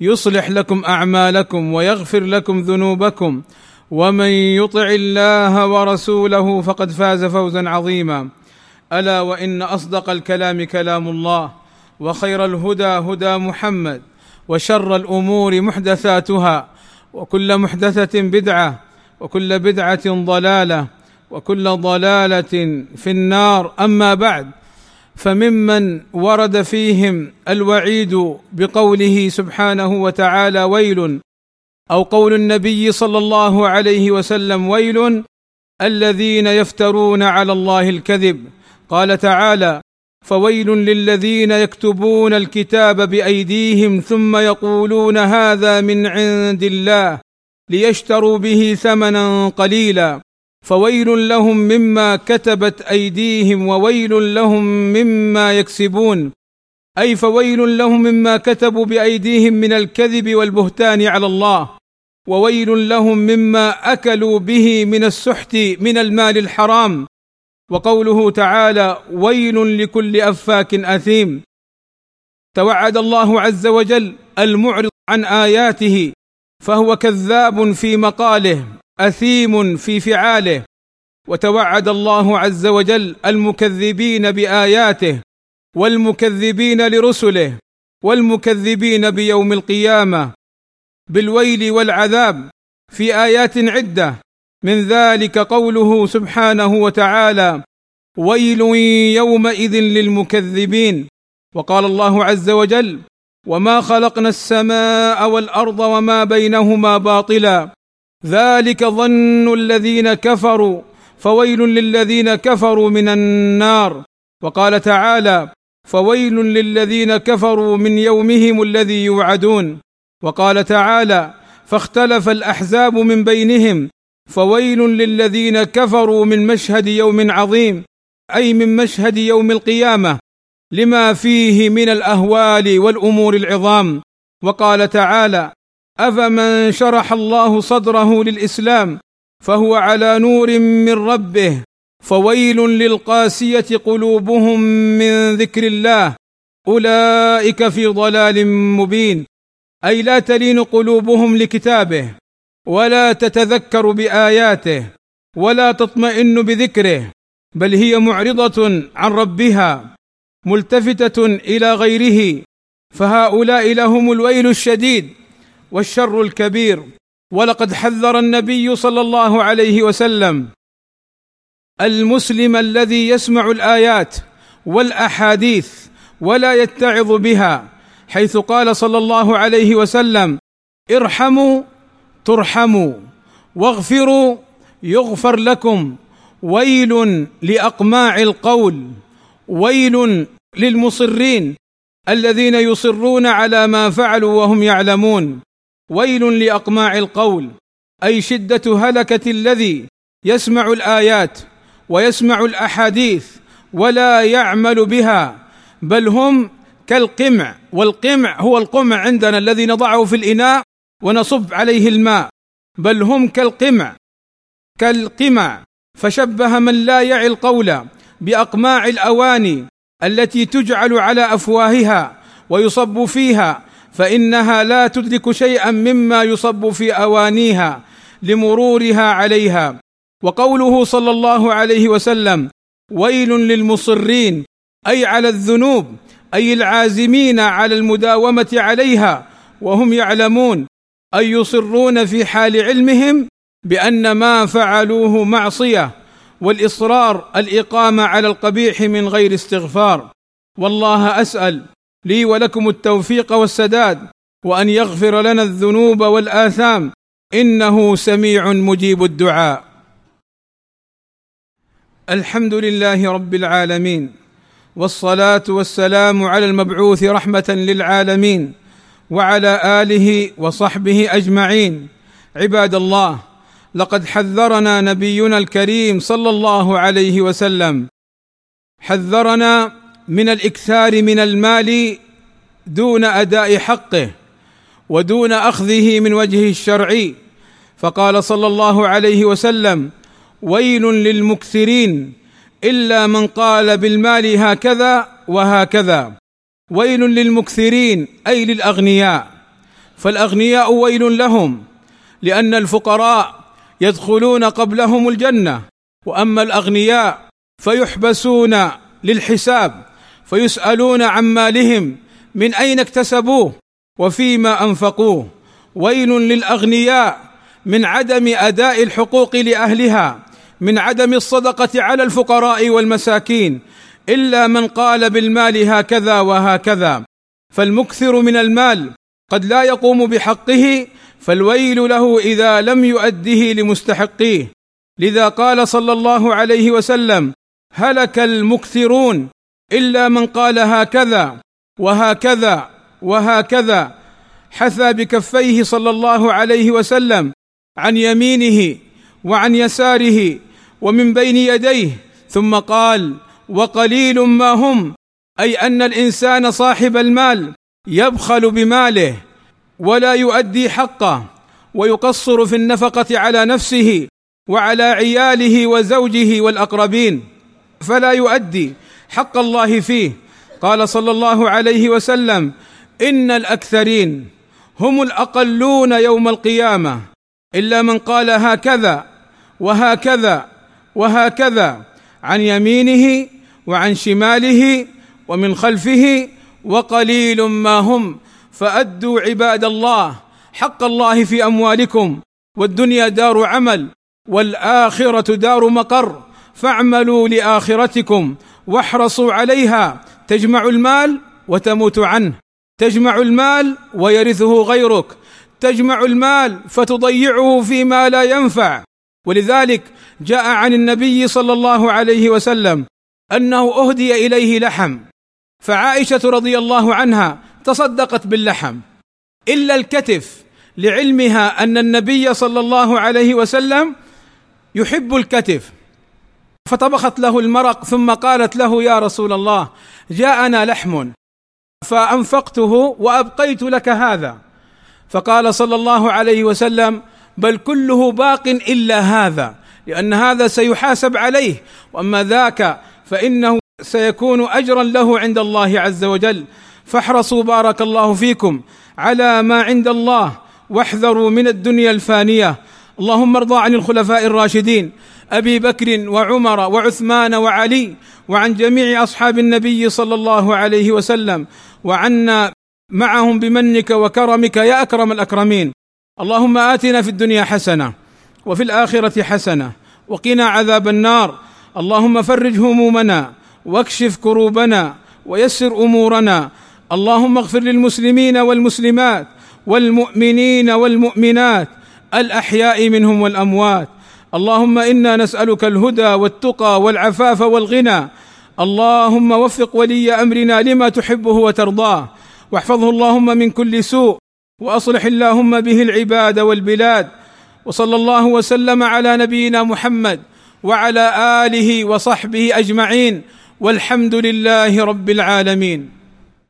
يصلح لكم أعمالكم ويغفر لكم ذنوبكم. ومن يطع الله ورسوله فقد فاز فوزا عظيما. ألا وإن أصدق الكلام كلام الله وخير الهدى هدى محمد وشر الأمور محدثاتها وكل محدثة بدعة وكل بدعة ضلالة وكل ضلالة في النار. أما بعد فممن ورد فيهم الوعيد بقوله سبحانه وتعالى ويل أو قول النبي صلى الله عليه وسلم ويل الذين يفترون على الله الكذب. قال تعالى فويل للذين يكتبون الكتاب بأيديهم ثم يقولون هذا من عند الله ليشتروا به ثمنا قليلا. فويل لهم مما كتبت أيديهم وويل لهم مما يكسبون. أي فويل لهم مما كتبوا بأيديهم من الكذب والبهتان على الله. وويل لهم مما أكلوا به من السحت من المال الحرام. وقوله تعالى ويل لكل أفاك أثيم. توعد الله عز وجل المعرض عن آياته فهو كذاب في مقاله. أثيم في فعاله وتوعد الله عز وجل المكذبين بآياته والمكذبين لرسله والمكذبين بيوم القيامة بالويل والعذاب في آيات عدة. من ذلك قوله سبحانه وتعالى ويل يومئذ للمكذبين. وقال الله عز وجل وما خلقنا السماء والأرض وما بينهما باطلا. ذلك ظن الذين كفروا فويل للذين كفروا من النار. وقال تعالى فويل للذين كفروا من يومهم الذي يوعدون. وقال تعالى فاختلف الأحزاب من بينهم فويل للذين كفروا من مشهد يوم عظيم أي من مشهد يوم القيامة لما فيه من الأهوال والأمور العظام. وقال تعالى أفمن شرح الله صدره للإسلام فهو على نور من ربه فويل للقاسية قلوبهم من ذكر الله أولئك في ضلال مبين. أي لا تلين قلوبهم لكتابه ولا تتذكر بآياته ولا تطمئن بذكره بل هي معرضة عن ربها ملتفتة إلى غيره فهؤلاء لهم الويل الشديد. والشر الكبير. ولقد حذر النبي صلى الله عليه وسلم المسلم الذي يسمع الآيات والأحاديث ولا يتعظ بها حيث قال صلى الله عليه وسلم ارحموا ترحموا واغفروا يغفر لكم ويل لأقماع القول ويل للمصرين الذين يصرون على ما فعلوا وهم يعلمون. ويل لأقماع القول أي شدة هلكة الذي يسمع الآيات ويسمع الأحاديث ولا يعمل بها بل هم كالقمع والقمع هو القمع عندنا الذي نضعه في الإناء ونصب عليه الماء بل هم كالقمع كالقمع. فشبه من لا يعي القول بأقماع الأواني التي تجعل على أفواهها ويصب فيها فإنها لا تدرك شيئا مما يصب في أوانيها لمرورها عليها. وقوله صلى الله عليه وسلم ويل للمصرين أي على الذنوب أي العازمين على المداومة عليها وهم يعلمون أي يصرون في حال علمهم بأن ما فعلوه معصية والإصرار الإقامة على القبيح من غير استغفار. والله أسأل لي ولكم التوفيق والسداد وأن يغفر لنا الذنوب والآثام. إنه سميع مجيب الدعاء. الحمد لله رب العالمين والصلاة والسلام على المبعوث رحمة للعالمين وعلى آله وصحبه أجمعين. عباد الله لقد حذرنا نبينا الكريم صلى الله عليه وسلم. حذرنا من الإكثار من المال دون أداء حقه ودون أخذه من وجهه الشرعي فقال صلى الله عليه وسلم ويل للمكثرين إلا من قال بالمال هكذا وهكذا. ويل للمكثرين أي للأغنياء. فالأغنياء ويل لهم لأن الفقراء يدخلون قبلهم الجنة وأما الأغنياء فيحبسون للحساب فيسألون عن مالهم من أين اكتسبوه؟ وفيما أنفقوه؟ ويل للأغنياء من عدم أداء الحقوق لأهلها من عدم الصدقة على الفقراء والمساكين إلا من قال بالمال هكذا وهكذا. فالمكثر من المال قد لا يقوم بحقه فالويل له إذا لم يؤده لمستحقيه. لذا قال صلى الله عليه وسلم هلك المكثرون إلا من قال هكذا وهكذا وهكذا. حثى بكفيه صلى الله عليه وسلم عن يمينه وعن يساره ومن بين يديه ثم قال وقليل ما هم أي أن الإنسان صاحب المال يبخل بماله ولا يؤدي حقه ويقصر في النفقة على نفسه وعلى عياله وزوجه والأقربين فلا يؤدي حق الله فيه. قال صلى الله عليه وسلم إن الأكثرين هم الأقلون يوم القيامة إلا من قال هكذا وهكذا وهكذا عن يمينه وعن شماله ومن خلفه وقليل ما هم. فأدوا عباد الله حق الله في أموالكم والدنيا دار عمل والآخرة دار مقر. فاعملوا لآخرتكم واحرصوا عليها. تجمع المال وتموت عنه. تجمع المال ويرثه غيرك. تجمع المال فتضيعه فيما لا ينفع. ولذلك جاء عن النبي صلى الله عليه وسلم أنه أهدي إليه لحم. فعائشة رضي الله عنها تصدقت باللحم. إلا الكتف لعلمها أن النبي صلى الله عليه وسلم يحب الكتف. فطبخت له المرق ثم قالت له يا رسول الله جاءنا لحم فأنفقته وأبقيت لك هذا. فقال صلى الله عليه وسلم بل كله باق إلا هذا لأن هذا سيحاسب عليه وأما ذاك فإنه سيكون أجرا له عند الله عز وجل. فاحرصوا بارك الله فيكم على ما عند الله واحذروا من الدنيا الفانية. اللهم ارضى عن الخلفاء الراشدين. أبي بكر وعمر وعثمان وعلي وعن جميع أصحاب النبي صلى الله عليه وسلم وعنا معهم بمنك وكرمك يا أكرم الأكرمين. اللهم آتنا في الدنيا حسنة وفي الآخرة حسنة وقنا عذاب النار. اللهم فرج همومنا واكشف كروبنا ويسر أمورنا. اللهم اغفر للمسلمين والمسلمات والمؤمنين والمؤمنات الأحياء منهم والأموات. اللهم إنا نسألك الهدى والتقى والعفاف والغنى. اللهم وفق ولي أمرنا لما تحبه وترضاه. واحفظه اللهم من كل سوء. وأصلح اللهم به العباد والبلاد. وصلى الله وسلم على نبينا محمد وعلى آله وصحبه أجمعين. والحمد لله رب العالمين.